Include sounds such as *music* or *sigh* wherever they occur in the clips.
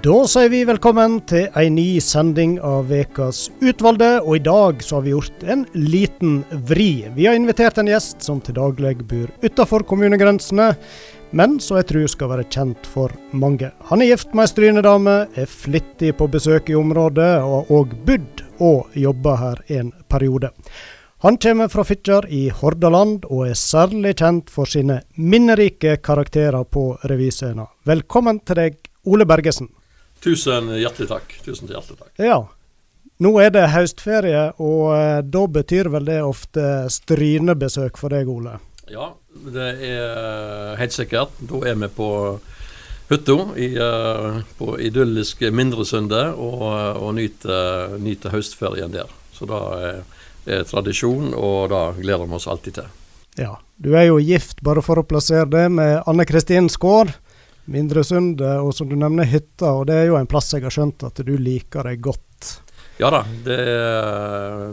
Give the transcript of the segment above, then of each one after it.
Da sier vi velkommen til ei ny sending av Vekas utvalgte, og i dag så har vi gjort en liten vri. Vi har invitert en gjest som til daglig bor utafor kommunegrensene, men som jeg tror skal være kjent for mange. Han er gift med ei strynedame, er flittig på besøk i området, og har òg bodd og jobba her en periode. Han kommer fra Fitjar i Hordaland, og er særlig kjent for sine minnerike karakterer på revyscenen. Velkommen til deg, Ole Bergesen. Tusen hjertelig takk. Tusen hjertelig takk. Ja. Nå er det høstferie, og eh, da betyr vel det ofte strynebesøk for deg, Ole? Ja, det er helt sikkert. Da er vi på hytta i, uh, på idylliske Mindresundet og, og nyter, nyter høstferien der. Så da er, er tradisjon, og da gleder vi oss alltid til. Ja. Du er jo gift, bare for å plassere det, med Anne Kristin Skaar. Mindresundet, og som du nevner hytta, og det er jo en plass jeg har skjønt at du liker deg godt. Ja da, det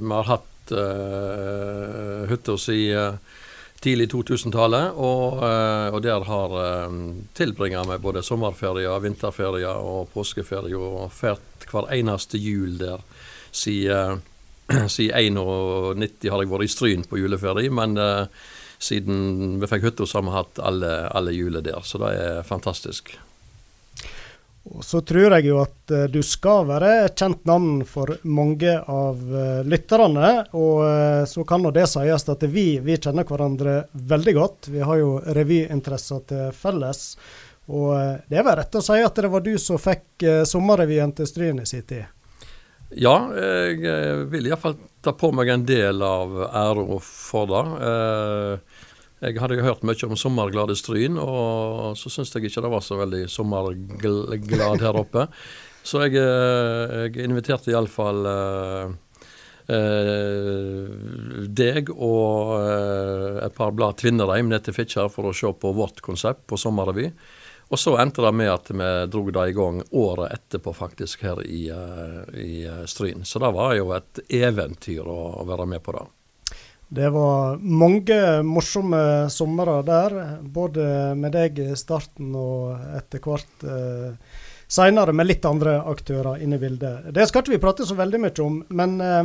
vi har hatt uh, hytta si uh, tidlig 2000-tallet, og, uh, og, der har uh, tilbringa vi både sommerferier, vinterferier og påskeferie, og fært hver eneste jul der. Siden, siden 91 har jeg vært i Stryn på juleferie, men uh, siden vi fikk hytta, så har vi hatt alle, alle juler der. Så det er fantastisk. Og Så tror jeg jo at uh, du skal være et kjent navn for mange av uh, lytterne. Og uh, så kan nå det sies at vi, vi, kjenner hverandre veldig godt. Vi har jo revyinteresser til felles. Og det er vel rett å si at det var du som fikk sommerrevyen til Stryn i sin tid? Ja, jeg vil iallfall ta på meg en del av æra for det. Eh, jeg hadde jo hørt mye om sommerglade Stryn, og så syntes jeg ikke det var så veldig sommerglad her oppe. *laughs* Så jeg, eh, jeg inviterte iallfall eh, uh, deg og et par blad Tvinnereim ned til Fitjar for å se på vårt konsept på sommerrevy. Og så endte det med at vi dro det i gang året etterpå, faktisk, her i, uh, i uh, Stryn. Så det var jo et eventyr å, være med på det. Det var mange morsomme somre der, både med deg i starten og etter hvert eh, seinere med litt andre aktører inne i bildet. Det skal ikke vi prate så veldig mye om, men uh,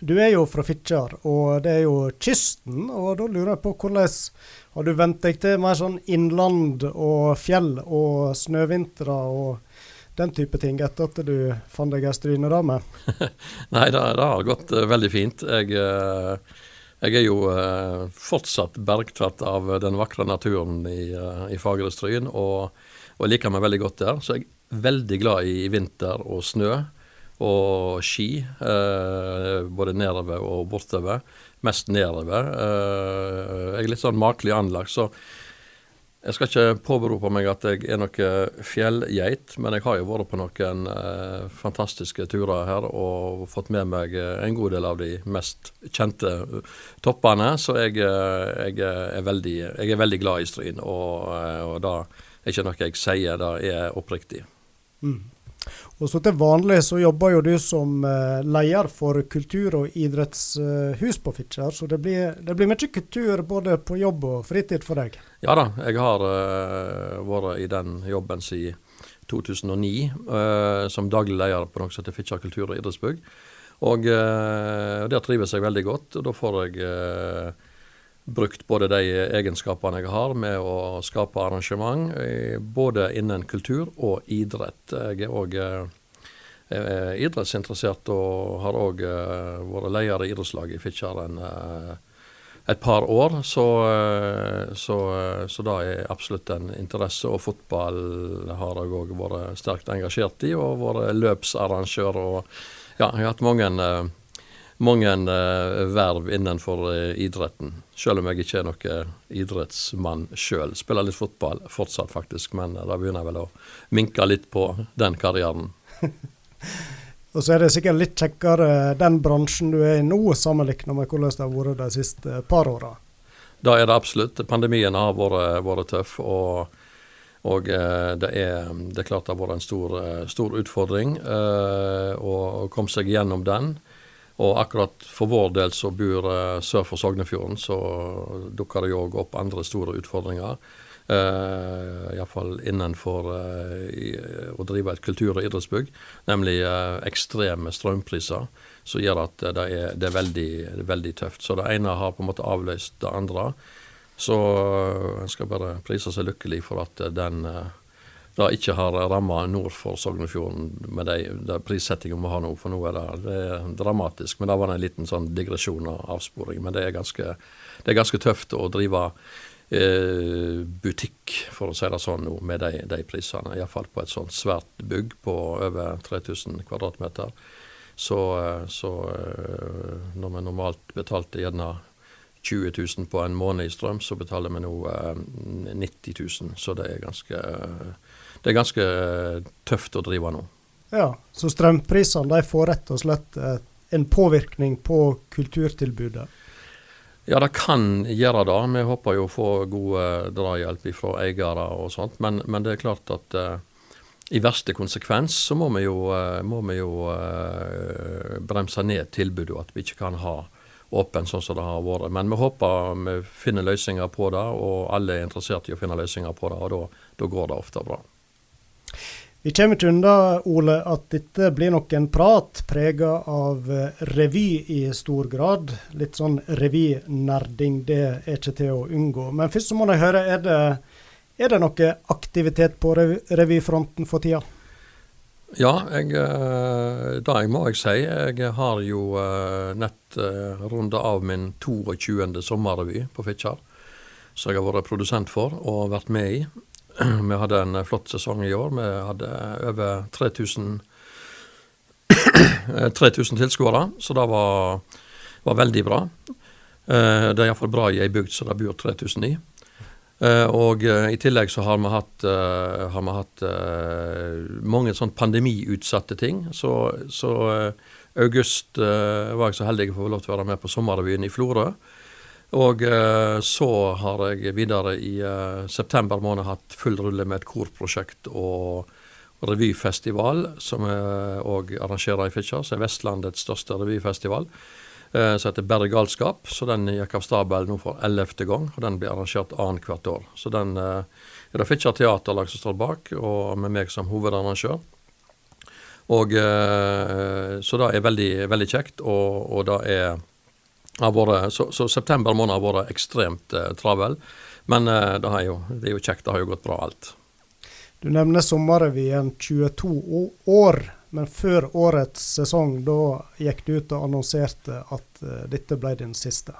du er jo fra Fitjar, og det er jo kysten. Og da lurer jeg på hvordan har du vent deg til mer sånn innland og fjell og snøvintre og den type ting etter at du fant deg ei strynedame? *laughs* Nei, det, det, har gått uh, veldig fint. Jeg, uh, jeg er jo uh, fortsatt bergtatt av den vakre naturen i, i Fagre Stryn, og, og liker meg veldig godt der. Så jeg er veldig glad i vinter og snø og ski, både nedover og bortover mest nedover. Eh, jeg er litt sånn makelig anlagt, så jeg skal ikke påberope meg at jeg er noe fjellgeit, men jeg har jo vært på noen eh, fantastiske turer her og fått med meg eh, en god del av de mest kjente toppene. Så jeg, jeg, er, veldig, jeg er, veldig, glad i Stryn, og, og det er ikke noe jeg sier, det er oppriktig. Mm. Og så Til vanlig så jobber jo du som uh, leder for kultur- og idrettshus uh, på Fitjar, så det blir, det blir, mye kultur både på jobb og fritid for deg? Ja da, jeg har uh, vært i den jobben siden 2009 som daglig leder på noe som heter Fitjar kultur- og idrettsbygg. Og der trives jeg veldig godt, og da får jeg brukt både de egenskapene jeg har med å skape arrangement, eh, både innen kultur og idrett. Jeg er òg eh, idrettsinteressert og har òg eh, vært leder i idrettslaget i Fitjar et par år. Så, så, så det er absolutt en interesse. Og fotball har jeg òg vært sterkt engasjert i, og vært løpsarrangør. og ja, jeg har hatt mange mange uh, verv innenfor uh, idretten. Selv om jeg ikke er noen idrettsmann sjøl. Spiller litt fotball fortsatt, faktisk, men da begynner jeg vel å minke litt på den karrieren. *laughs* Og så er det sikkert litt kjekkere den bransjen du er i nå, sammenlignet med hvordan det har vært de siste par åra? Det er det absolutt. Pandemien har vært, vært tøff. og og det er, det, er, klart det har vært en stor, stor utfordring å komme seg gjennom den. Og akkurat for vår del som bor uh, sør for Sognefjorden, så dukker det jo òg opp andre store utfordringer. Uh, Iallfall innenfor uh, å drive et kultur- og idrettsbygg. Nemlig uh, ekstreme strømpriser som gjør at det er, det, er veldig, veldig, tøft. Så det ene har på en måte avløst det andre. Så en skal bare prise seg lykkelig for at den det ikke har ramma nord for Sognefjorden med de, prissettingene vi har nå. For nå er det, det er dramatisk. Men det var en liten sånn digresjon og avsporing. Men det er ganske, det er ganske tøft å drive eh, butikk, for å si det sånn nå, med de, de prisene. Iallfall på et sånt svært bygg på over 3000 kvadratmeter. Så, eh, så eh, når vi normalt betalte gjerne 20 000 på en måned i strøm, så betaler vi nå eh, 90 000. Så det er ganske det er ganske eh, tøft å drive nå. Ja, så strømprisene de får rett og slett eh, en påvirkning på kulturtilbudet? Ja, det kan gjøre det. Vi håper jo å få god eh, drahjelp fra eiere og sånt. Men, men, det er klart at uh, i verste konsekvens så må vi jo, uh, må vi jo uh, bremse ned tilbudet, at vi ikke kan ha åpen sånn som det har vært. Men vi håper vi finner løsninger på det, og alle er interessert i å finne løsninger på det. Og da går det ofte bra. Vi kommer ikke unna, Ole, at dette blir nok en prat prega av eh, revy i stor grad. Litt sånn revynerding, det er ikke til å unngå. Men først så må jeg høre, er det, er det noe aktivitet på revyfronten for tida? Ja, jeg, eh, jeg må jeg si. Jeg har jo eh, nett runda av min 22. sommerrevy på Fitjar. Som jeg har vært produsent for og vært med i. Vi hadde en flott sesong i år. Vi hadde over 3000 3000 tilskuere, så det var, var, veldig bra. Eh, det er iallfall bra i ei bygd som det bor 3000 i. Eh, og eh, i tillegg så har vi hatt, har vi hatt mange sånn pandemiutsatte ting. Så, så august var jeg så heldig å få lov til å være med på sommerrevyen i Florø. Og eh, så har jeg videre i eh, september måned hatt full rulle med et korprosjekt og revyfestival, som jeg òg arrangerer i Fitjar. Som er Vestlandets største revyfestival. Eh, som heter Berre galskap. Så den gikk av stabelen nå for ellevte gang. Og den blir arrangert annethvert år. Så den er det Fitjar Teaterlag som står bak, og med meg som hovedarrangør. Og, så det er veldig, veldig kjekt, og, og det er vært, så, så, september måned har vært ekstremt eh, travel. Men eh, det, jo, det, er jo kjekt. Det har jo gått bra, alt. Du nevner sommerrevyen 22 år. Men før årets sesong, da gikk du ut og annonserte at uh, dette ble din siste?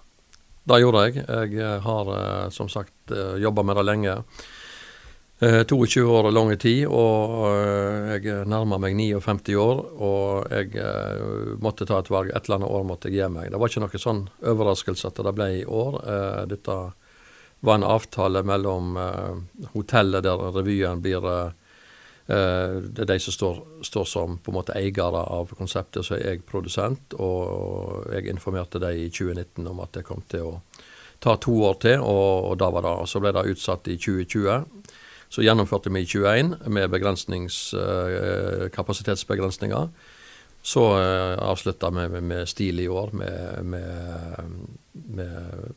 Det gjorde jeg. Jeg eh, har uh, som sagt uh, jobba med det lenge. 22 eh, år og lang tid, og eh, jeg nærmer meg 59 år. Og jeg eh, måtte ta et valg. Et eller annet år måtte jeg gi meg. Det var ikke noe sånn overraskelse at det ble i år. Dette var en avtale mellom hotellet der revyen blir det er de som står, står, som på en måte eiere av konseptet, så er jeg produsent. Og jeg informerte dem i 2019 om at jeg kom til å ta to år til, og, og da var det. Og Så ble det utsatt i 2020. Så gjennomførte vi i 21 med eh, kapasitetsbegrensninger. Så uh, avslutta vi med, stil i år med, med,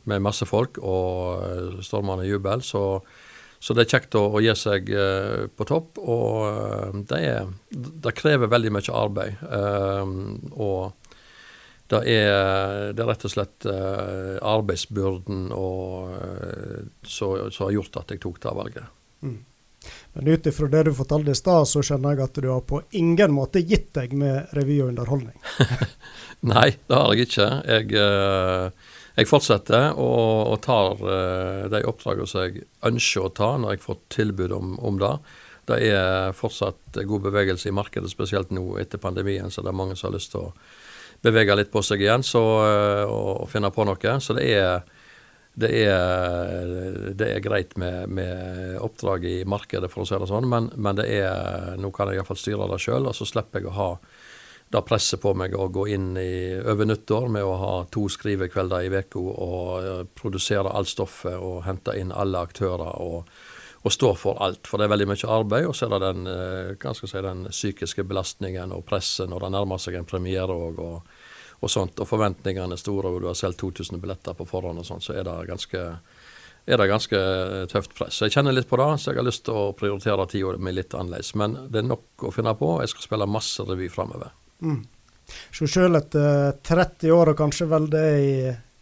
med, masse folk og uh, stormende jubel. Så, så, det er kjekt å, å gi seg på topp. Og det, er, det, krever veldig mye arbeid. og det er, det er, rett og slett arbeidsbyrden som har gjort at jeg tok det valget. Men ut ifra det du fortalte i stad, så skjønner jeg at du har på ingen måte gitt deg med revy og underholdning. *laughs* Nei, det har jeg ikke. Jeg, eh, jeg fortsetter og, og tar uh, de oppdragene som jeg ønsker å ta når jeg får tilbud om, om, det. Det er fortsatt god bevegelse i markedet, spesielt nå etter pandemien, så det er mange som har lyst til å bevege litt på seg igjen så, uh, og, og finne på noe. Så det er det er, det er greit med, med, oppdrag i markedet, for å si det sånn, men, men det er, nå kan jeg iallfall styre det sjøl. Og så slipper jeg å ha det presset på meg å gå inn i, over nyttår med å ha to skrivekvelder i uka og eh, produsere alt stoffet og hente inn alle aktører. og og stå for alt. For det er veldig mye arbeid, og så er det den, eh, si, den psykiske belastningen og presset når det nærmer seg en premiere òg. Og, og sånt, og forventningene er store, og du har solgt 2000 billetter på forhånd, og sånt, så er det ganske er det ganske tøft press. Så jeg kjenner litt på det, så jeg har lyst til å prioritere tida mi litt annerledes. Men det er nok å finne på. Jeg skal spille masse revy framover. Mm. Så sjøl etter 30 år, og kanskje vel det i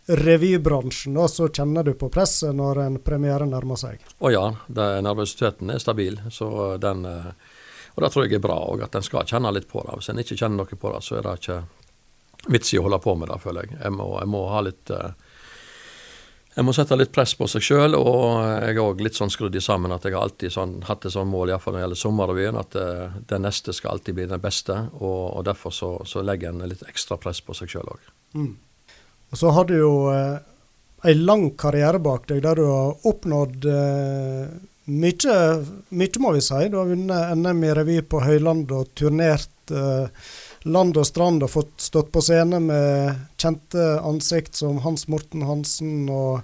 revybransjen, da, så kjenner du på presset når en premiere nærmer seg? Å ja, det, nervøsiteten er stabil. Så den, og det tror jeg er bra òg, at en skal kjenne litt på det. Hvis en ikke kjenner noe på det, så er det ikke vits i å holde på med det, føler jeg. Jeg må, jeg må ha litt jeg må sette litt press på seg sjøl, og jeg er òg litt sånn skrudd i sammen at jeg har alltid sånn, hatt et sånn mål, iallfall når det gjelder sommerrevyen, at eh, neste skal alltid bli den beste. Og, og derfor så, så, legger en litt ekstra press på seg sjøl òg. Mm. Og så har du jo eh, ei lang karriere bak deg der du har oppnådd eh, mye, mye, må vi si. Du har vunnet NM i revy på Høyland og turnert eh, land og strand og fått stått på scene med kjente ansikt som Hans Morten Hansen og,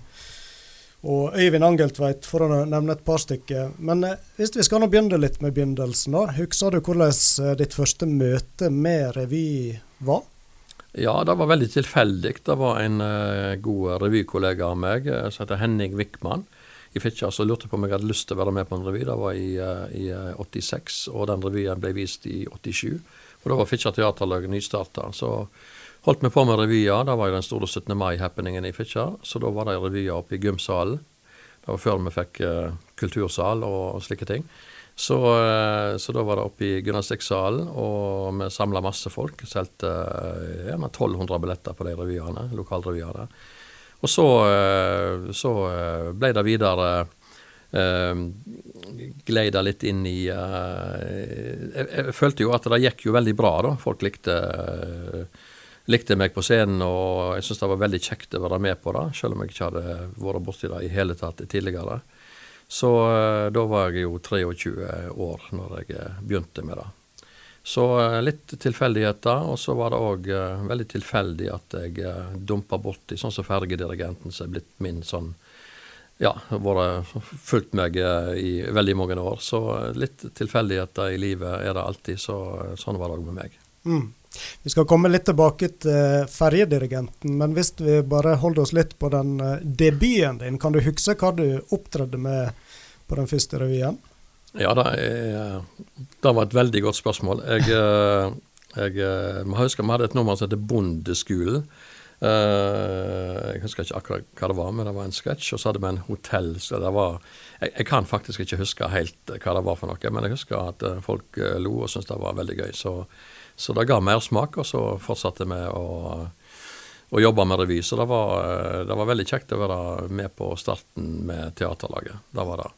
og Øyvind Angeltveit, for å nevne et par stykker. Men eh, hvis vi skal nå begynne litt med begynnelsen, da. Husker du hvordan eh, ditt første møte med revy var? Ja, det var veldig tilfeldig. Det var en uh, god revykollega av meg uh, som heter Henning Wickman i Fitjar, som lurte på om jeg hadde lyst til å være med på en revy. Det var i, uh, i 86, og den revyen ble vist i 87. For da var Fitjar teaterlag nystarta. Så holdt vi på med revyer. Det var jo den store 17. mai-happeningen i Fitjar. Så da var det revyer oppe i gymsalen. Det var før vi fikk uh, kultursal og, og, slike ting. Så, uh, så, da var det oppe i gymnastikksalen, og vi samla masse folk. Solgte uh, gjerne 1200 billetter på de revyene, lokalrevyene. Og så, så ble det videre gleida litt inn i uh, jeg, jeg, følte jo at det gikk jo veldig bra, da. Folk likte, likte meg på scenen, og jeg syntes det var veldig kjekt å være med på det, selv om jeg ikke hadde vært borti det i hele tatt tidligere. Så uh, da var jeg jo 23 år når jeg begynte med det. Så litt tilfeldigheter, og så var det òg veldig tilfeldig at jeg dumpa borti sånn som fergedirigenten som er blitt min sånn ja, vært fulgt meg eh, i veldig mange år. Så litt tilfeldigheter i livet er det alltid. Så, sånn var det òg med meg. Mm. Vi skal komme litt tilbake til ferjedirigenten, men hvis vi bare holder oss litt på den eh, debuten din, kan du huske hva du opptredde med på den første revyen? Ja, det, er, det var et veldig godt spørsmål. Jeg, jeg, jeg må huske vi hadde et nummer som heter Bondeskolen. Uh, jeg husker ikke akkurat hva det var, men det var en sketsj. Og så hadde vi en hotell. så det var, jeg, jeg, kan faktisk ikke huske helt hva det var for noe, men jeg husker at uh, folk lo og syntes det var veldig gøy. Så, så det ga mersmak, og så fortsatte vi å, og jobbe med revy. Så det var, det var, veldig kjekt å være med på starten med teaterlaget. Det var det.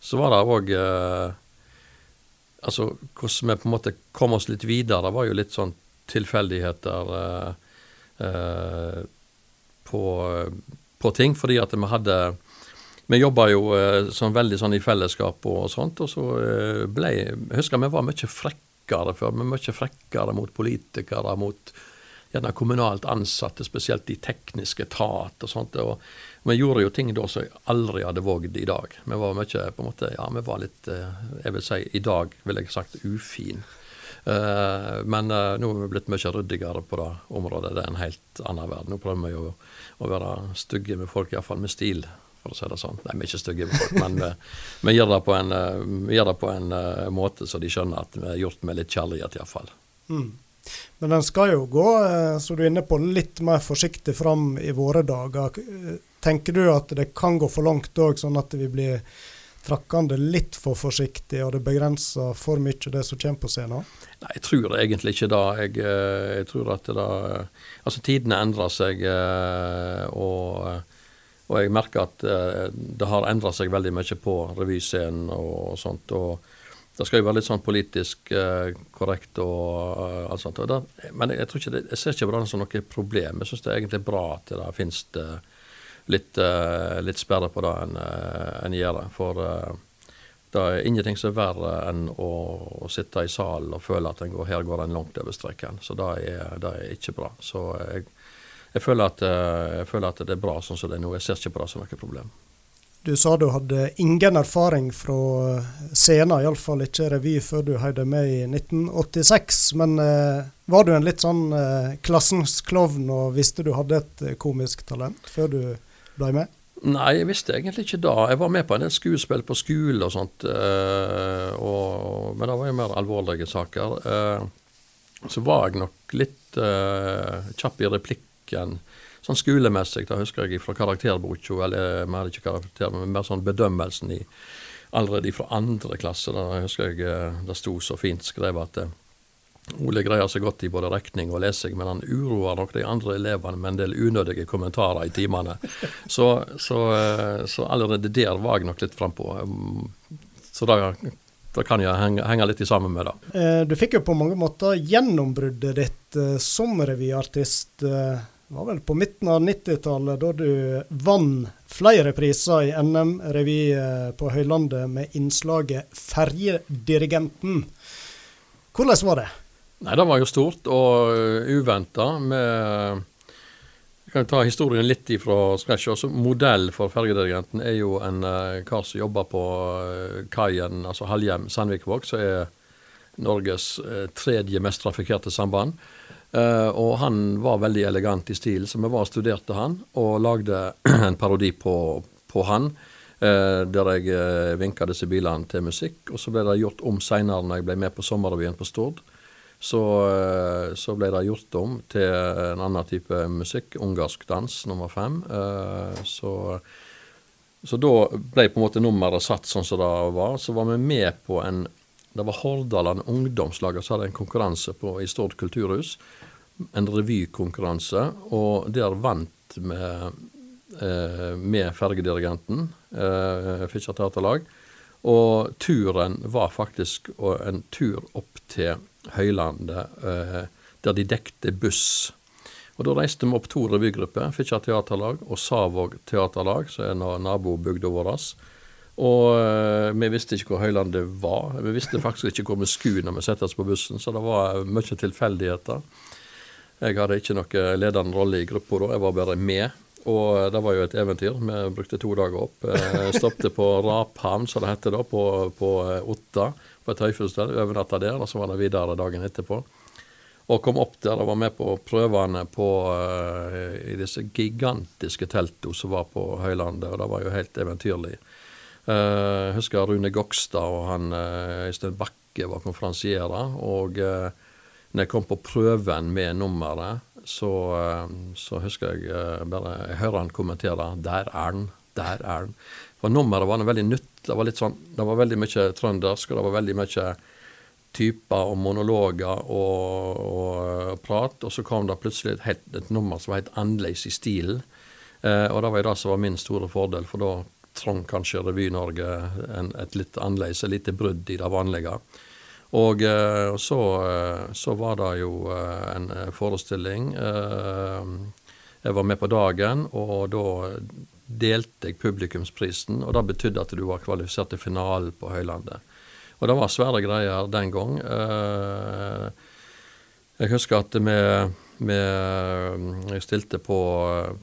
Så var det òg Altså hvordan vi på en måte kom oss litt videre, det var jo litt sånn tilfeldigheter. Eh, på, på, ting. Fordi at vi hadde Vi jobba jo eh, sånn veldig sånn i fellesskap og sånt, og så eh, ble Jeg husker vi var mye frekkere før. Vi mye frekkere mot politikere, mot gjerne kommunalt ansatte, spesielt i teknisk etat og sånt. og vi gjorde jo ting da som jeg aldri hadde vågd i dag. Vi var mye på en måte, ja, vi var litt, jeg vil si i dag, ville jeg sagt, ufin. Uh, men uh, nå er vi blitt mye ryddigere på det området. Det er en helt annen verden. Nå prøver vi jo å være stygge med folk, iallfall med stil, for å si det sånn. Nei, vi er ikke stygge med folk, men vi, vi gjør det på en, det på en måte så de skjønner at vi har gjort med litt kjærlighet, iallfall. Mm. Men den skal jo gå, så du er inne på, litt mer forsiktig fram i våre dager. Tenker du at det kan gå for langt òg, sånn at vi blir trakkende litt for forsiktig, og det begrenser for mye det som kommer på scenen? Nei, jeg tror egentlig ikke det. Jeg, eh, jeg tror at det Altså, tidene endrer seg, eh, og, og jeg merker at eh, det har endra seg veldig mye på revyscenen og sånt. og det skal jo være litt sånn politisk korrekt og alt sånt. Og det, men jeg, tror ikke det, jeg ser ikke på det som noe problem. Jeg syns det er egentlig bra at det finnes litt, litt sperre på det enn en gjør. For det er ingenting som er verre enn å, sitte i salen og føle at går, her går en langt over streken. Så det er, det er ikke bra. Så jeg, jeg, føler at, jeg, føler at, det er bra sånn som det er nå. Jeg ser ikke på det som noe problem. Du sa du hadde ingen erfaring fra scenen, iallfall ikke revy, før du høyde med i 1986. Men eh, var du en litt sånn eh, klassens klovn og visste du hadde et komisk talent før du ble med? Nei, jeg visste egentlig ikke da. Jeg var med på en del skuespill på skole og sånt, øh, og, men det var jo mer alvorlige saker. Uh, så var jeg nok litt uh, kjapp i replikken. Sånn skolemessig, da husker jeg fra karakterboka, eller mer ikke karakter, men mer sånn bedømmelsen i allerede fra andre klasse. Da husker jeg det sto så fint skrevet at Ole greier seg godt i både regning og lesing, men han uroer nok de andre elevene med en del unødige kommentarer i timene. Så, så, eh, så allerede der var jeg nok litt frampå. Så da, da kan jeg henge, henge, litt sammen med det. Eh, du fikk jo på mange måter gjennombruddet ditt eh, som revyartist. Det var vel på midten av 90-tallet da du vant flere priser i NM-revy på Høylandet med innslaget 'Ferjedirigenten'. Hvordan var det? Nei, det var jo stort og uh, uventa. Vi kan ta historien litt ifra scratch. Også modell for fergedirigenten er jo en uh, kar som jobber på uh, kaien, altså Halhjem Sandvikvåg, som er Norges tredje mest trafikkerte samband. Og han var veldig elegant i stil, så vi var og studerte han, og lagde *clears throat* en parodi på, på han. Uh, der jeg uh, vinka disse bilene til musikk. Og så ble det gjort om seinere når jeg ble med på Sommerrevyen på Stord så, eh, så, ble det gjort om til en annen type musikk, ungarsk dans nummer fem. Eh, så, så da ble på en måte nummeret satt sånn som det var. Så var vi med på en Det var Hordaland Ungdomslag som hadde en konkurranse på, i Stord kulturhus. En revykonkurranse, og der vant vi eh, med fergedirigenten, Fitjar teaterlag. Og turen var faktisk en tur opp til Høylandet, eh, der de dekte buss. Og Da reiste vi opp to revygrupper, Fitjar teaterlag og Savåg teaterlag, som er nabobygda vår. Og uh, vi visste ikke hvor Høylandet var. Vi visste faktisk ikke hvor vi skulle når vi satte oss på bussen, så det var mye tilfeldigheter. Jeg hadde ikke noen ledende rolle i gruppa da, jeg var bare med. Og det var jo et eventyr. Vi brukte to dager opp. Eh, stoppet på Raphavn, som det heter da, på, på Otta på et høyfjellssted, overnatta der, og så var det videre dagen etterpå. Og kom opp der og var med på prøvene på, uh, i disse gigantiske teltene som var på Høylandet, og det var jo helt eventyrlig. Uh, jeg husker Rune Gokstad og han uh, Øystein Bakke var konferansierer. Og uh, når jeg kom på prøven med nummeret, så, så husker jeg bare Jeg hører han kommentere 'Der er den', der er den. For nummeret var veldig nytt. Det var, sånn, det var veldig mye trøndersk, og det var veldig mye typer og monologer og, og prat. Og så kom det plutselig et, helt, et nummer som var helt annerledes i stilen. Eh, og det var det som var min store fordel, for da trong kanskje Revy-Norge et litt annerledes, et lite brudd i det vanlige. Og eh, så, eh, så, var det jo eh, en forestilling. Eh, jeg var med på dagen, og da delte jeg publikumsprisen, og det betydde at du var kvalifisert til finalen på Høylandet. Og det var svære greier den gang. Eh, jeg husker at vi, vi jeg stilte på,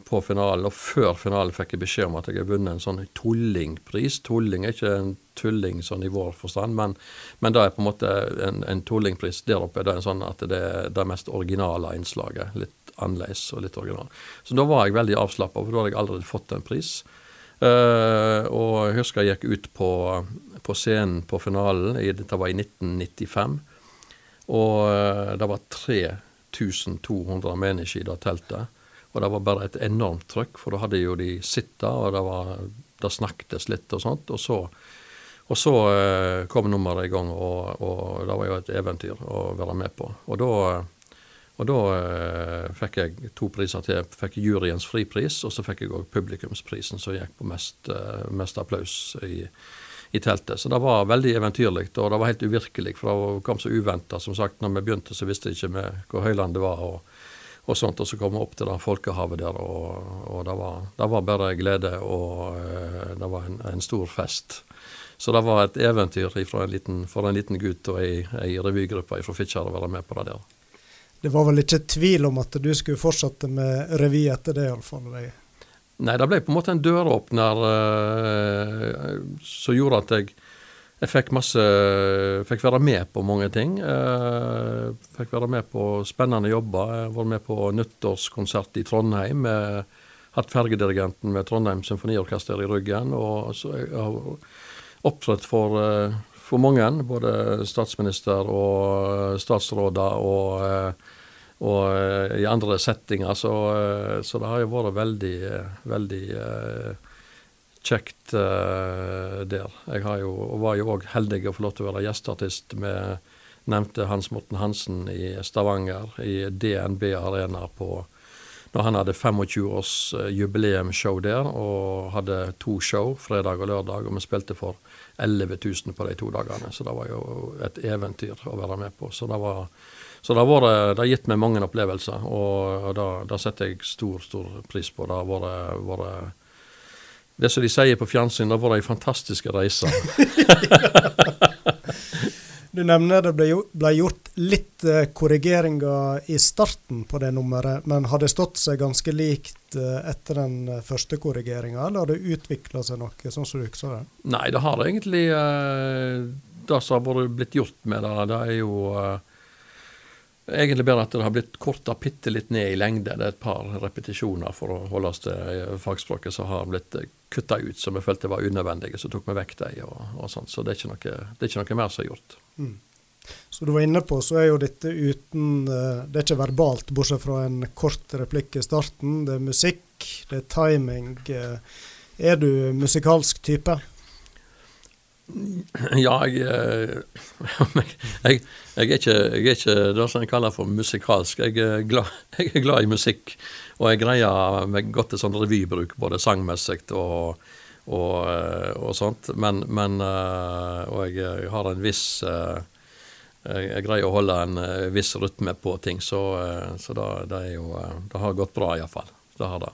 på, finalen, og før finalen fikk jeg beskjed om at jeg har vunnet en sånn tullingpris. Tulling er ikke en tulling sånn i vår forstand, men, men det er på en måte en, en tullingpris der oppe. Det er en sånn at det er det mest originale innslaget. Litt annerledes og litt original. Så da var jeg veldig avslappa, for da hadde jeg allerede fått en pris. Uh, og jeg husker jeg gikk ut på, på scenen på finalen, dette var i 1995. Og uh, det var 3200 mennesker i det teltet. Og det var bare et enormt trøkk, for da hadde jo de sittet, og det, var, det snakkes litt og sånt. Og så, og så uh, kom nummeret i gang, og, og, det var jo et eventyr å være med på. Og da og da eh, fikk jeg to priser til. Jeg fikk juryens fripris, og så fikk jeg òg publikumsprisen, som gikk på mest, eh, mest applaus i, i, teltet. Så det var veldig eventyrlig, og det var helt uvirkelig, for det kom så uventa. Som sagt, når vi begynte, så visste vi ikke vi hvor høyland det var. og og sånt, og så kom vi opp til det folkehavet der, og, og det, var, det, var, bare glede, og uh, det var en, en, stor fest. Så det var et eventyr en liten, for en liten gutt og ei, ei revygruppe fra Fitjar å være med på det der det var vel ikke tvil om at du skulle fortsette med revy etter det, iallfall? Nei, det ble på en måte en døråpner uh, som gjorde at jeg, jeg fikk masse Fikk være med på mange ting. Uh, fikk være med på spennende jobber. Jeg var med på nyttårskonsert i Trondheim med hatt fergedirigenten med Trondheim Symfoniorkester i ryggen. Og så jeg har opptrådt for, for mange, både statsminister og statsråder og, og i andre settinger. Så, så, det har jo vært veldig, veldig kjekt der. Jeg har jo, var jo òg heldig å få lov til å være gjesteartist med nevnte Hans Morten Hansen i Stavanger, i DNB Arena på når han hadde 25-års eh, der, og hadde to show, fredag og lørdag, og vi spilte for 11 000 på de to dagene. Så det var jo et eventyr å være med på. Så det, var, så det har, gitt meg mange opplevelser, og, det, setter jeg stor, stor pris på. Det har vært det som de sier på fjernsyn, det har vært ei fantastisk reise. *laughs* Nevner det ble, ble gjort litt eh, korrigeringer i starten på det nummeret, men har det stått seg ganske likt eh, etter den eh, første korrigeringa, eller har det utvikla seg noe, sånn som du husker det? Nei, det har egentlig Det som har blitt gjort med det, det er jo Egentlig bare at det har blitt korta bitte litt ned i lengde. Det er et par repetisjoner for å holde oss til fagspråket som har blitt kutta ut, som vi følte var unødvendige. Så tok vi vekk dem og, og. Så det er, noe, det er, ikke noe, mer som er gjort. Mm. Så du var inne på, så er jo dette uten eh, Det er ikke verbalt, bortsett fra en kort replikk i starten. Det er musikk, det er timing. Eh, er du musikalsk type? Ja, jeg, eh, *laughs* jeg, jeg, er ikke, jeg er ikke det som jeg kaller for musikalsk. Jeg er, glad, *laughs* jeg er glad i musikk. Og jeg greier meg godt til sånn revybruk, både sangmessig og, og, eh, og, sånt. Men, men eh, Og jeg har en viss Jeg greier å holde en viss rytme på ting, så, så det, det, jo, det, har gått bra, iallfall. Det har det.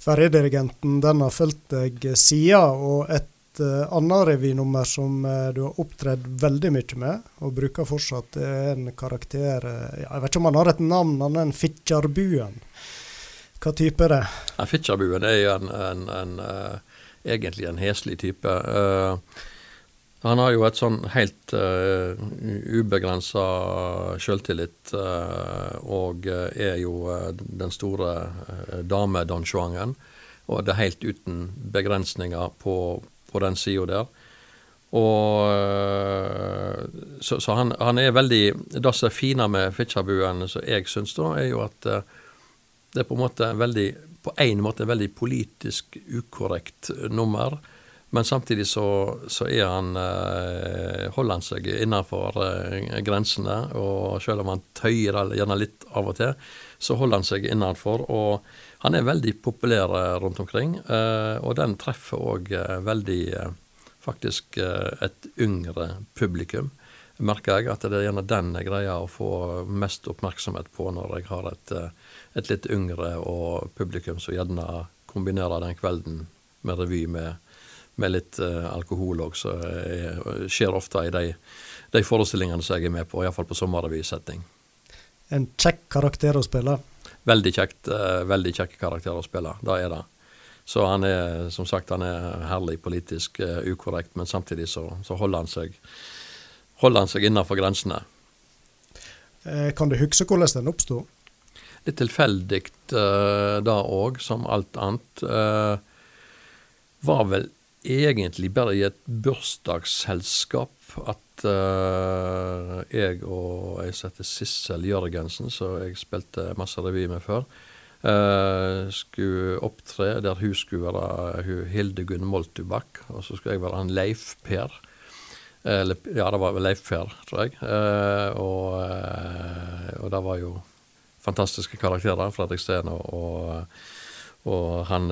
Ferjedirigenten den har fulgt deg siden, og et et uh, annet revynummer som uh, du har opptredd veldig mye med, og bruker fortsatt. Er en karakter uh, Jeg vet ikke om han har et navn, annet enn en Fitjarbuen. Hva type er det? Ja, Fitjarbuen er jo en, en, en egentlig en heslig type. han har jo et sånn helt uh, ubegrensa sjøltillit, og er jo den store uh, dame-Don. Og det er helt uten begrensninger på, på den sida der. Og, eh, så, så han, han, er veldig Det som er fine med Fitjabuen, som jeg syns, da, er jo at eh, det er på en måte veldig på en måte en veldig politisk ukorrekt nummer. Men samtidig så, så han, eh, holder han seg innenfor grensene. Og selv om han tøyer gjerne litt av og til, så holder han seg innenfor. Og han er veldig populær eh, rundt omkring, eh, og den treffer òg eh, veldig faktisk et yngre publikum. Merker jeg at det er gjerne den jeg greier å få mest oppmerksomhet på når jeg har et, et litt yngre og publikum som gjerne kombinerer den kvelden med revy med, med litt alkohol òg, så skjer ofte i de, de forestillingene som jeg er med på, iallfall på sommerrevysetting. En kjekk karakter å spille? Veldig kjekt, uh, veldig kjekk karakter å spille. Det er det. Så han er som sagt han er herlig politisk uh, ukorrekt, men samtidig så, så, holder han seg holder han seg innenfor grensene. Eh, kan du huske hvordan den oppsto? Litt tilfeldig uh, da òg, som alt annet. Uh, var vel egentlig bare i et bursdagsselskap at uh, jeg og jeg som heter Sissel Jørgensen, som jeg spilte masse revy med før, uh, skulle opptre der hun skulle være hun Hildegunn Moltubakk, og så skulle jeg være han Leif Per. Eller, ja, det var Leif Per, tror jeg. Uh, og, og det var jo fantastiske karakterer. Fredrik Steen og, og og han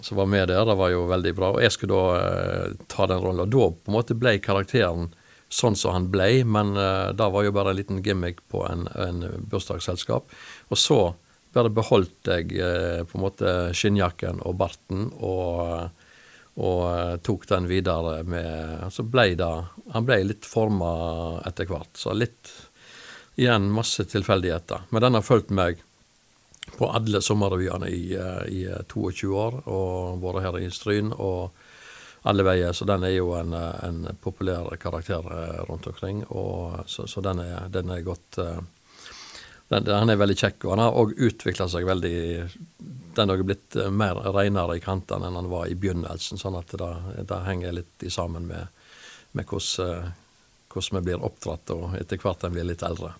som var med der, det var jo veldig bra. Og jeg skulle da eh, ta den rollen. Og da på en måte ble karakteren sånn som han ble, men uh, det var jo bare en liten gimmick på en, en bursdagsselskap. Og så bare beholdt jeg på en måte skinnjakken og barten og, og tok den videre med Så ble det Han ble litt forma etter hvert. Så litt Igjen masse tilfeldigheter. Men den har fulgt meg på alle sommerrevyene i, i 22 år og vært her i Stryn. og alle veier. Så den er jo en, en populær karakter eh, rundt omkring. Og, så, så den, er, den, er, godt den, den, er veldig kjekk, og han har òg utvikla seg veldig Den har blitt eh, mer renere i kantene enn han var i begynnelsen, sånn at det, det henger litt i sammen med, med hvordan, hvordan vi blir oppdratt, og etter hvert en blir litt eldre.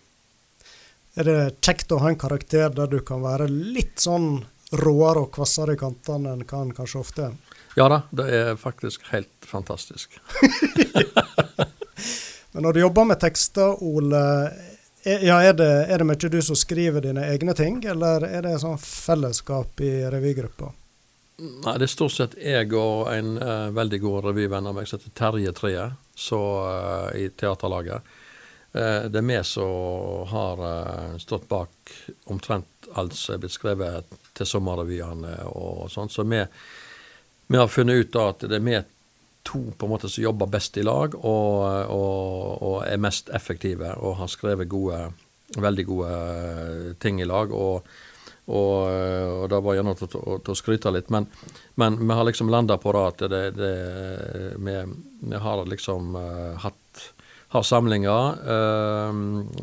Er det kjekt å ha en karakter der du kan være litt sånn råere og kvassere i kantene enn hva han kanskje ofte er? Ja da, det er faktisk helt fantastisk. *laughs* Men når du jobber med tekster, Ole, er, ja, er, det, er det mye du som skriver dine egne ting, eller er det sånn fellesskap i revygruppa? Nei, det er stort sett jeg og en uh, veldig god revyvenn av meg som heter Terje Treet, så, uh, i teaterlaget. Uh, det er vi som har stått bak omtrent alt som er blitt skrevet til sommerrevyene og sånn. Så vi, vi, har funnet ut at det er vi to på en måte som jobber best i lag og, og, og er mest effektive og har skrevet gode, veldig gode ting i lag. og og, og det var gjerne til, å skryte litt. Men, men vi har liksom landa på det at det, det, vi, vi, har liksom uh, hatt har samlinger uh,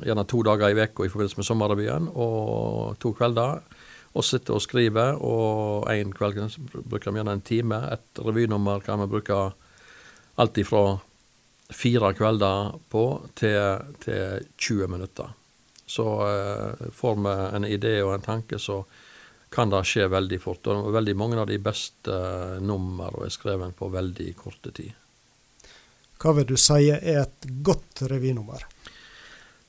gjerne to dager i uka i forbindelse med sommerrevyen og to kvelder og sitter og skriver. Og en kveld bruker vi gjerne en time. Et revynummer kan vi bruke alt ifra fire kvelder på til, til 20 minutter. Så eh, får vi en idé og en tanke, så kan det skje veldig fort. Og veldig mange av de beste eh, numrene er skrevet på veldig korte tid. Hva vil du si er et godt revynummer?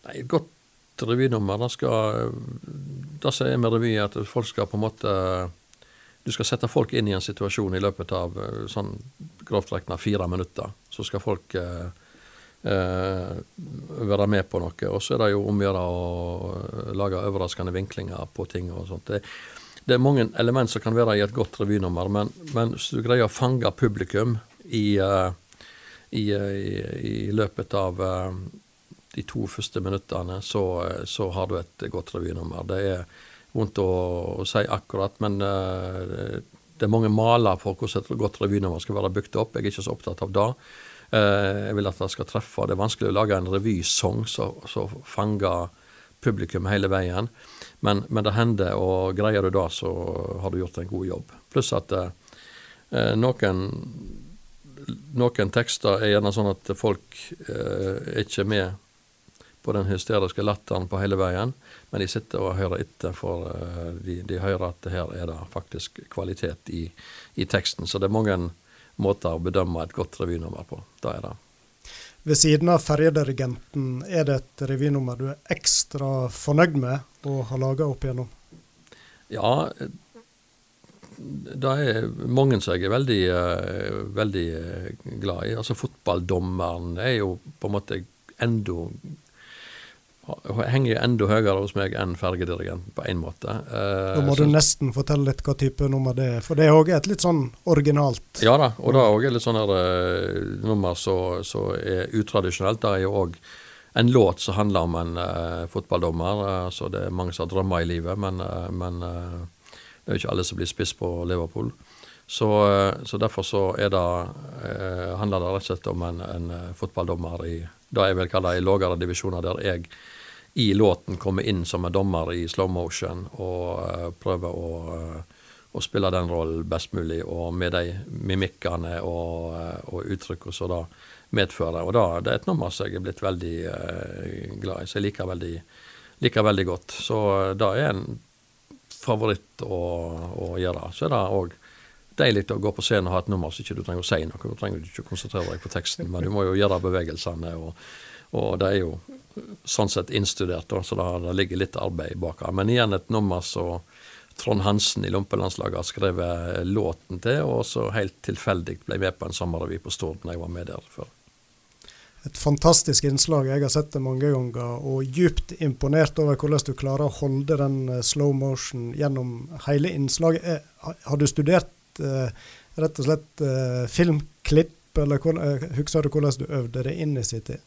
Nei, Et godt revynummer, det skal Det som er med revy, at folk skal på en måte Du skal sette folk inn i en situasjon i løpet av eh, sånn grovt regna fire minutter. Så skal folk eh, eh, være med på noe. Og så er det jo om å gjøre å lage overraskende vinklinger på ting og sånt. Det, det, er mange element som kan være i et godt revynummer, men, men hvis du greier å fange publikum i, uh, i, i, i løpet av uh, de to første minuttene, så, så har du et godt revynummer. Det er vondt å, å si akkurat, men uh, det er mange maler for hvordan et godt revynummer skal være bygd opp. Jeg er ikke så opptatt av det. Jeg vil at det skal treffe. Det er vanskelig å lage en revysong som fanger publikum hele veien. Men, men, det hender, og greier du det, så har du gjort en god jobb. Pluss at uh, noen noen tekster er gjerne sånn at folk eh, er ikke med på den hysteriske latteren på hele veien, men de sitter og hører etter, for eh, de, de, hører at her er det faktisk kvalitet i, i, teksten. Så det er mange måter å bedømme et godt revynummer på. Da er det. Ved siden av 'Ferjedirigenten', er det et revynummer du er ekstra fornøyd med å ha laga opp igjennom? Ja, det er mange som jeg er veldig, uh, veldig glad i. Altså Fotballdommeren er jo på en måte enda henger enda høyere hos meg enn fergedirigenten, på én måte. Eh, Nå må så, du nesten fortelle litt hva type nummer det er, for det er òg et litt sånn originalt Ja da, og det er òg litt sånn her uh, nummer som er utradisjonelt. Det er jo òg en låt som handler om en uh, fotballdommer. Uh, så det er mange som har drømmer i livet, men, men det er jo ikke alle som blir spiss på Liverpool. Så, så derfor så er det, handler det rett og slett om en, en fotballdommer i det jeg vil kalle i lavere divisjoner, der jeg i låten kommer inn som en dommer i slow motion og eh, prøver å, uh, å, spille den rollen best mulig, og med de mimikkene og, og uttrykkene som det medfører. Og da, det er et nummer som jeg er blitt veldig glad i, så jeg liker veldig, liker veldig godt. Så det er en favoritt å, å gjøre. Så er det òg deilig å gå på scenen og ha et nummer så ikke du trenger å si noe. Du trenger ikke å konsentrere deg på teksten, men du må jo gjøre bevegelsene. og og det er jo sånn sett innstudert, så det, ligger litt arbeid bak. Men igjen et nummer som Trond Hansen i Lompelandslaget har skrevet låten til, og så helt tilfeldig ble med på en sommerrevy på Stord når jeg var med der før. Et fantastisk innslag. Jeg har sett det mange ganger, og djupt imponert over hvordan du klarer å holde den eh, slow motion gjennom hele innslaget. Eh, har du studert eh, rett og slett filmklipp, eller husker du hvordan du øvde det inn i sin tid?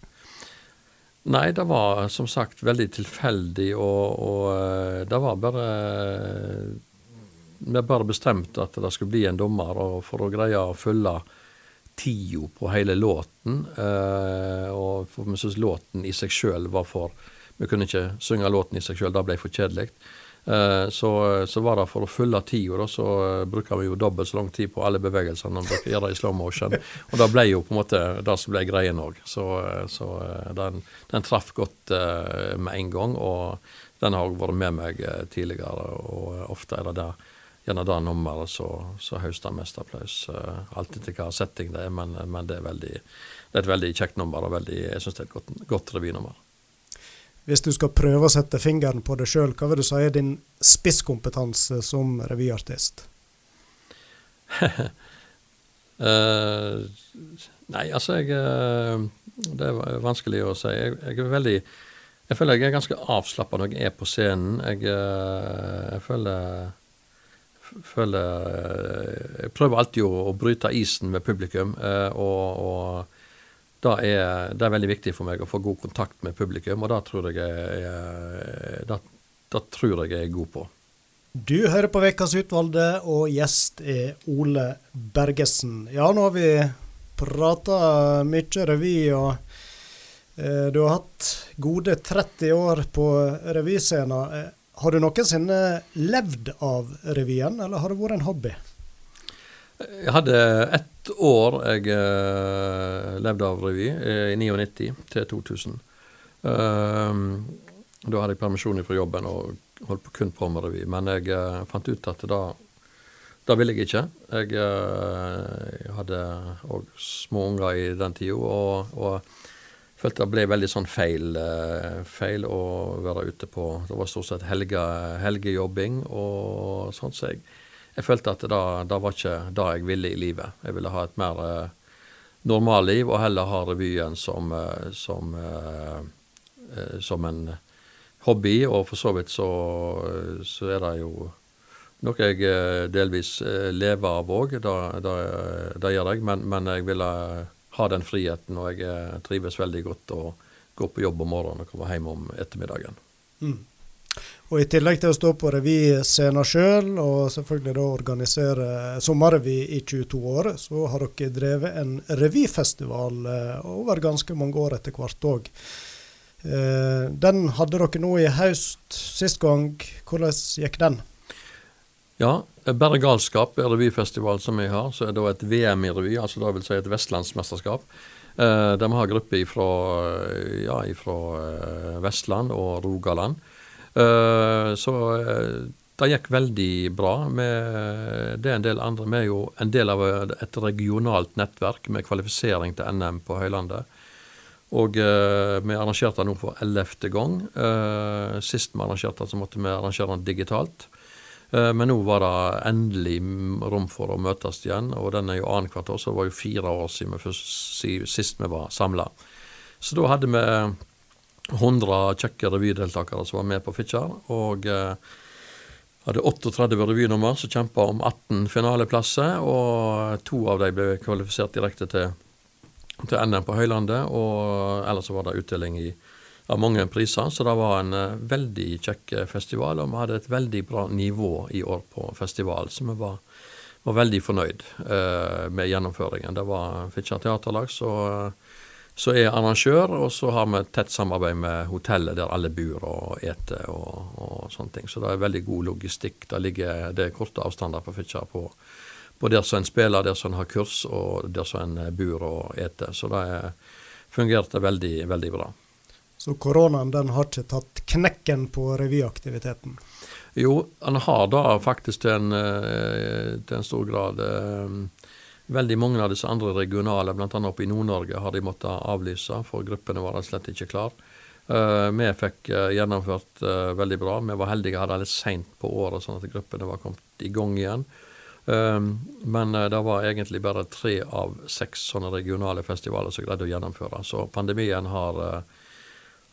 Nei, det var som sagt veldig tilfeldig, og, og det var bare Vi bare bestemte at det skulle bli en dommer, og for å greie å følge tida på hele låten, eh, og for vi syntes låten i seg sjøl var for vi kunne ikke synge låten i seg sjøl, det ble for kjedelig. Eh, så, så, var det for å fylle tida, så uh, bruker vi jo dobbelt så lang tid på alle bevegelsene vi bruker det i slow motion. Og det ble jo på en måte det som ble greien òg. Så, så den, den, traff godt med en gang, og den har òg vært med meg tidligere. Og ofte er det der gjerne det nummeret som høster mest applaus. Uh, alt etter hva setting det er, men, men det, er veldig, det, er et veldig kjekt nummer, og veldig, jeg syns det er et godt, godt revynummer. Hvis du skal prøve å sette fingeren på det sjøl, hva vil du si er din spisskompetanse som revyartist? uh, *laughs* nei, altså jeg Det er vanskelig å si. Jeg, jeg, er veldig Jeg føler jeg er ganske avslappa når jeg er på scenen. Jeg, jeg føler føler Jeg prøver alltid å, å bryte isen med publikum. og, og det er, det er, veldig viktig for meg å få god kontakt med publikum, og det tror jeg jeg, det, det tror jeg er god på. Du hører på Ukas utvalgte, og gjest er Ole Bergesen. Ja, nå har vi prata mye revy, og eh, du har hatt gode 30 år på revyscenen. Eh, har du noensinne levd av revyen, eller har det vært en hobby? Jeg hadde ett år jeg uh, levde av revy, uh, i 99 til 2000. Uh, ehm, da hadde jeg permisjon fra jobben og holdt kun på med revy. Men jeg uh, fant ut at da det ville jeg ikke. Jeg, jeg hadde òg små unger i den tida og, og, følte det ble veldig sånn feil, feil å være ute på Det var stort sett helge, helgejobbing og sånt. Så jeg jeg følte at det, det var ikke det jeg ville i livet. Jeg ville ha et mer eh, normalliv, og heller ha revyen som, eh, som, eh, eh, som, en hobby. Og for så vidt så, så er det jo noe jeg eh, delvis lever av òg. Det, gjør jeg, men, men, jeg ville ha den friheten, og jeg trives veldig godt å gå på jobb om morgenen og komme hjem om ettermiddagen. Mm. Og I tillegg til å stå på revyscenen sjøl, og selvfølgelig da organisere sommerrevy i 22 år, så har dere drevet en revyfestival eh, over ganske mange år etter hvert òg. Eh, den hadde dere nå i høst sist gang. Hvordan gikk den? Ja, Bare galskap er revyfestival som vi har. Så er det et VM i revy, altså det vil si et vestlandsmesterskap. Eh, de har grupper fra ja, Vestland og Rogaland. Uh, så eh, det gikk veldig bra. Med, det er en del andre. Vi er jo en del av et regionalt nettverk med kvalifisering til NM på Høylandet. Og uh, vi arrangerte det nå for ellevte gang. Uh, sist vi arrangerte det, så måtte vi arrangere det digitalt. Uh, men nå var det endelig rom for å møtes igjen, og den er jo annethvert år, så det var jo fire år siden vi sist vi var samla. Så da hadde vi 100 kjekke revydeltakere som var med på Fitjar. Og eh, hadde 38 revynummer som kjempa om 18 finaleplasser. Og to av dem ble kvalifisert direkte til, til NM på Høylandet. Og ellers var det utdeling i, av mange priser. Så det var en uh, veldig kjekk festival. Og vi hadde et veldig bra nivå i år på festival, så vi var, var veldig fornøyd uh, med gjennomføringen. Det var Fitjar teaterlag, uh, er arrangør, og så har vi et tett samarbeid med hotellet der alle bor og eter og, og, sånne ting. Så det er veldig god logistikk. Det ligger det er korte avstander på Fitjar på, på der som en spiller, der som en har kurs, og der som en bor og eter. Så det fungerte veldig, veldig bra. Så koronaen den har ikke tatt knekken på revyaktiviteten? Jo, han har da faktisk til en, eh, til en stor grad. Eh, Veldig mange av disse andre regionale, bl.a. oppe i Nord-Norge, har de måttet avlyse, for gruppene var slett ikke klar. Uh, vi fikk gjennomført veldig bra. Vi var heldige hadde litt seint på året, sånn at gruppene var kommet i gang igjen. men det var egentlig bare tre av seks sånne regionale festivaler som greide å gjennomføre. Så pandemien har,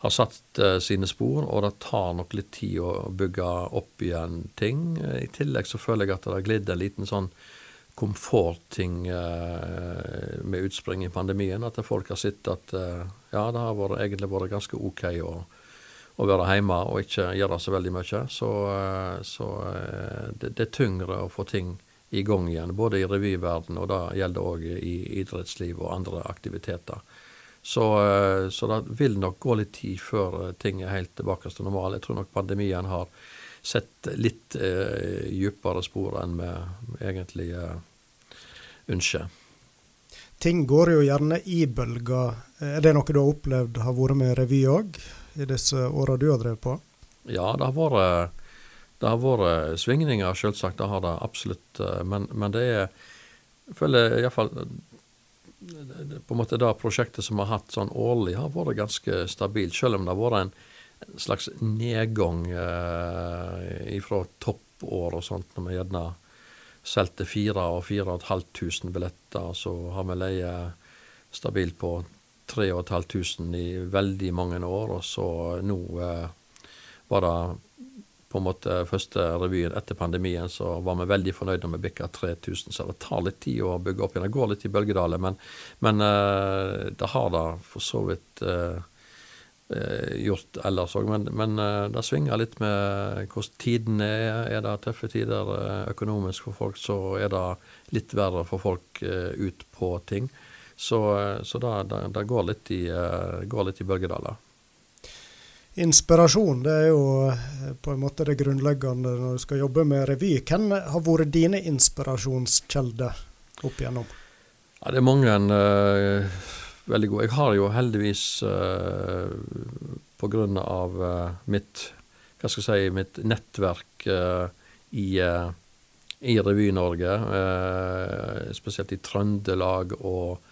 har satt sine spor, og det tar nok litt tid å bygge opp igjen ting. I tillegg så føler jeg at det har glidd en liten sånn komfortting eh, med utspring i pandemien. At folk har sett at eh, ja, det har vært, egentlig vært ganske OK å, å, være hjemme og ikke gjøre så veldig mye. Så, eh, så det, det, er tyngre å få ting i gang igjen, både i revyverdenen og det gjelder òg i idrettsliv og andre aktiviteter. Så, så det vil nok gå litt tid før ting er helt tilbake til normalen. Jeg tror nok pandemien har sett litt eh, dypere spor enn vi egentlig eh, ønsker. Ting går jo gjerne i bølger. Er det noe du har opplevd har vært med revy òg, i disse åra du har drevet på? Ja, det har vært, det har vært svingninger, selvsagt. Det har det absolutt. Eh, men, men det er Jeg føler iallfall på en måte det prosjektet som vi har hatt sånn årlig, har vært ganske stabilt. Selv om det har vært en slags nedgang eh, fra toppår og sånt, når vi gjerne solgte fire og fire og et halvt tusen billetter. Så har vi leie stabilt på 3500 i veldig mange år. Og så nå eh, var det på en måte første revyen etter pandemien, så var vi veldig fornøyde når vi bikka 3000. Så det tar litt tid å bygge opp igjen. Det går litt i bølgedaler, men, men eh, det har da for så vidt eh, Eh, gjort ellers òg. Men, men det svinger litt med hvordan tidene er. Er det tøffe tider økonomisk for folk, så er det litt verre for folk ut på ting. Så, så det, går litt i, går i bølgedaler. Inspirasjon det er jo på en måte det grunnleggende når du skal jobbe med revy. Hvem har vært dine inspirasjonskjelder opp igjennom? Ja, det er mange. Uh, veldig gode. Jeg har jo heldigvis uh, eh, pga. Uh, eh, mitt hva skal jeg si, mitt nettverk uh, i, uh, i Revy-Norge, spesielt i Trøndelag og,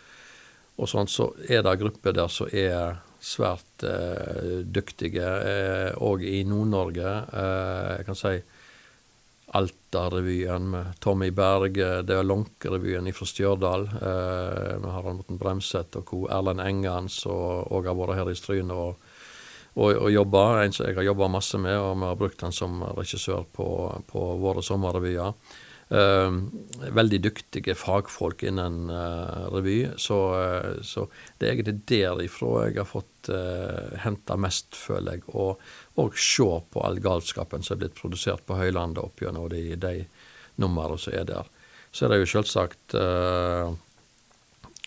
og sånt, så er det grupper der som er svært dyktige. Og i Nord-Norge. jeg kan si Alta-revyen med Tommy Berge, det er Lånke-revyen fra Stjørdal. Eh, med Harald Morten Bremseth og co. Erlend Engan, som òg har vært her i Stryn og, og, og jobba. En som jeg har jobba masse med, og vi har brukt han som regissør på, på våre sommerrevyer. Uh, veldig dyktige fagfolk innen uh, revy. Så, uh, så, det er egentlig derifra jeg har fått uh, henta mest, føler jeg. Og, og se på all galskapen som er blitt produsert på Høylandet opp gjennom de, de numrene som er der. Så er det jo selvsagt uh,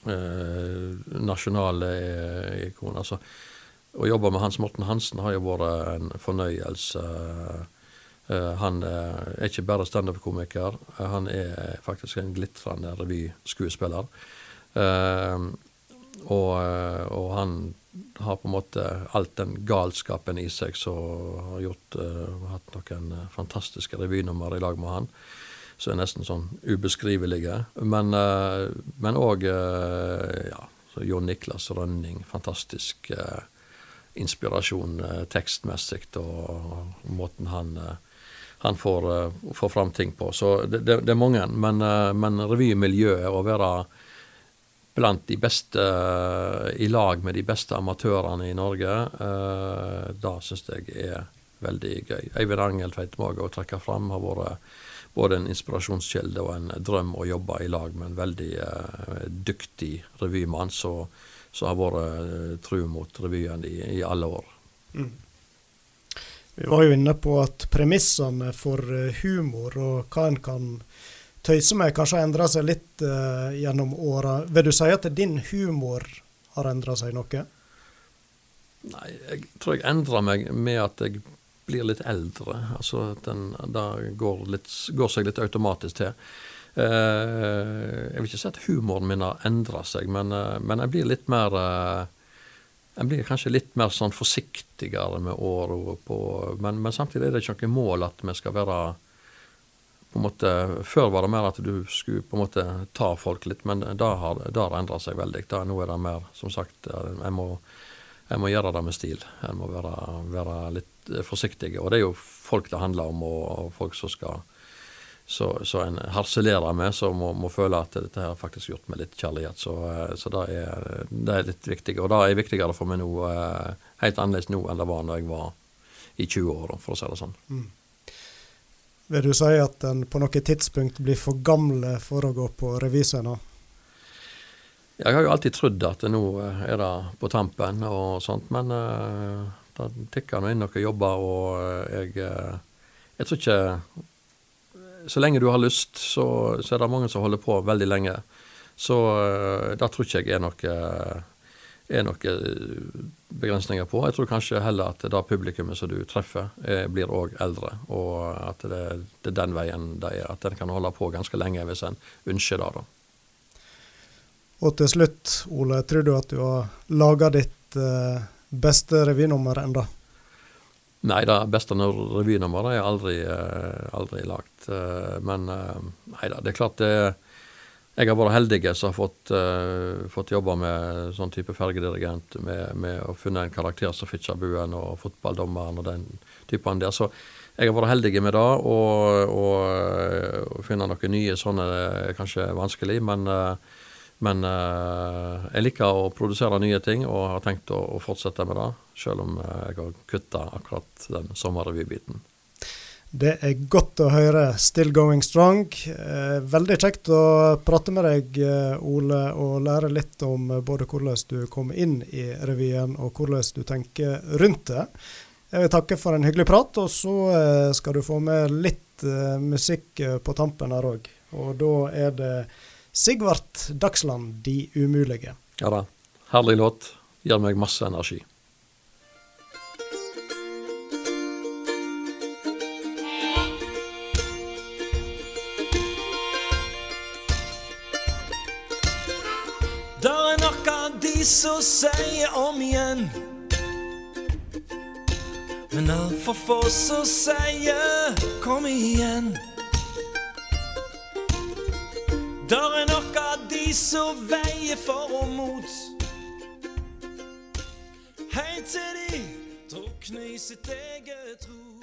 nasjonale ikoner. Altså, å jobbe med Hans Morten Hansen har jo vært en fornøyelse. Eh, han er ikke bare standup-komiker, eh, han er faktisk en glitrende revyskuespiller. Og, og, han har på en måte alt den galskapen i seg som har gjort hatt noen fantastiske revynummer i lag med han. Som er nesten sånn ubeskrivelige. Men òg ja, Jon Niklas Rønning. Fantastisk inspirasjon tekstmessig og måten han han får, uh, får fram ting på. Så det, det, det er mange. Men, uh, men revymiljøet, å være blant de beste uh, i lag med de beste amatørene i Norge, uh, da syns jeg er veldig gøy. Eivind Angeltveit må jeg trekke fram. Har vært både en inspirasjonskilde og en drøm å jobbe i lag med en veldig dyktig revymann som har vært tru mot revyen i, i alle år. Mm. Vi var jo inne på at premissene for eh, humor og hva en kan tøyse med, kanskje har endra seg litt uh, gjennom åra. Vil du si at din humor har endra seg noe? Nei, jeg tror jeg endrer meg med at jeg blir litt eldre. Altså at den da går, litt, går seg litt automatisk til. Uh, jeg vil ikke si at humoren min har endra seg, men, uh, men, jeg blir litt mer en blir kanskje litt mer sånn forsiktigere med åra på men, men, samtidig er det ikke noe mål at vi skal være på en måte, Før var det mer at du skulle på en måte ta folk litt, men det har, det endra seg veldig. Da, nå er det mer, som sagt, jeg må, jeg må gjøre det med stil. Jeg må være, være litt forsiktig. Og det er jo folk det handler om, og folk som skal så, så en harselerer med, så må, må, føle at dette har faktisk gjort med litt kjærlighet. Så, eh, så det, er, det, er, litt viktig. Og det er viktigere for meg nå, eh, helt annerledes nå enn det var da jeg var i 20-åra, for å si det sånn. Mm. Vil du si at en på noe tidspunkt blir for gamle for å gå på revyscener? Jeg har jo alltid trodd at nå eh, er det på tampen og sånt, men det tikker nå inn noen jobber, og jeg, jeg tror ikke så lenge du har lyst, så, så, er det mange som holder på veldig lenge. Så uh, det tror ikke jeg er noe er noen begrensninger på. Jeg tror kanskje heller at det publikummet som du treffer, er, blir òg eldre. Og at det, det, er den veien det er. At en kan holde på ganske lenge hvis en ønsker det. da. Og til slutt, Ole, tror du at du har laga ditt eh, beste revynummer enda? Nei, det beste revynummeret er aldri, eh, aldri lagt. Eh, men eh, nei da, det er klart det Jeg har vært heldig som har fått, fått jobbe med sånn type fergedirigent, med, med å finne en karakter som Fitjabuen og fotballdommeren og den typen der. Så jeg har vært heldig med det, og, og finne noen nye sånne er kanskje vanskelig, men uh, men uh, jeg liker å produsere nye ting og har tenkt å, å fortsette med det, selv om uh, jeg har kutta akkurat den sommerrevybiten. Det er godt å høre. Still going strong. Eh, veldig kjekt å prate med deg, eh, Ole, og lære litt om både hvordan du kom inn i revyen og hvordan du tenker rundt det. Jeg vil takke for en hyggelig prat, og så eh, skal du få med litt eh, musikk på tampen her òg. Og da er det Sigvart Dagsland, 'De umulige'. Ja da. Herlig låt. Gir meg masse energi. Der er nok av de som sier om igjen. Men altfor få som sier 'kom igjen'. Der er nok av de som veier for og mot. Hei til de drukner i sitt eget tro.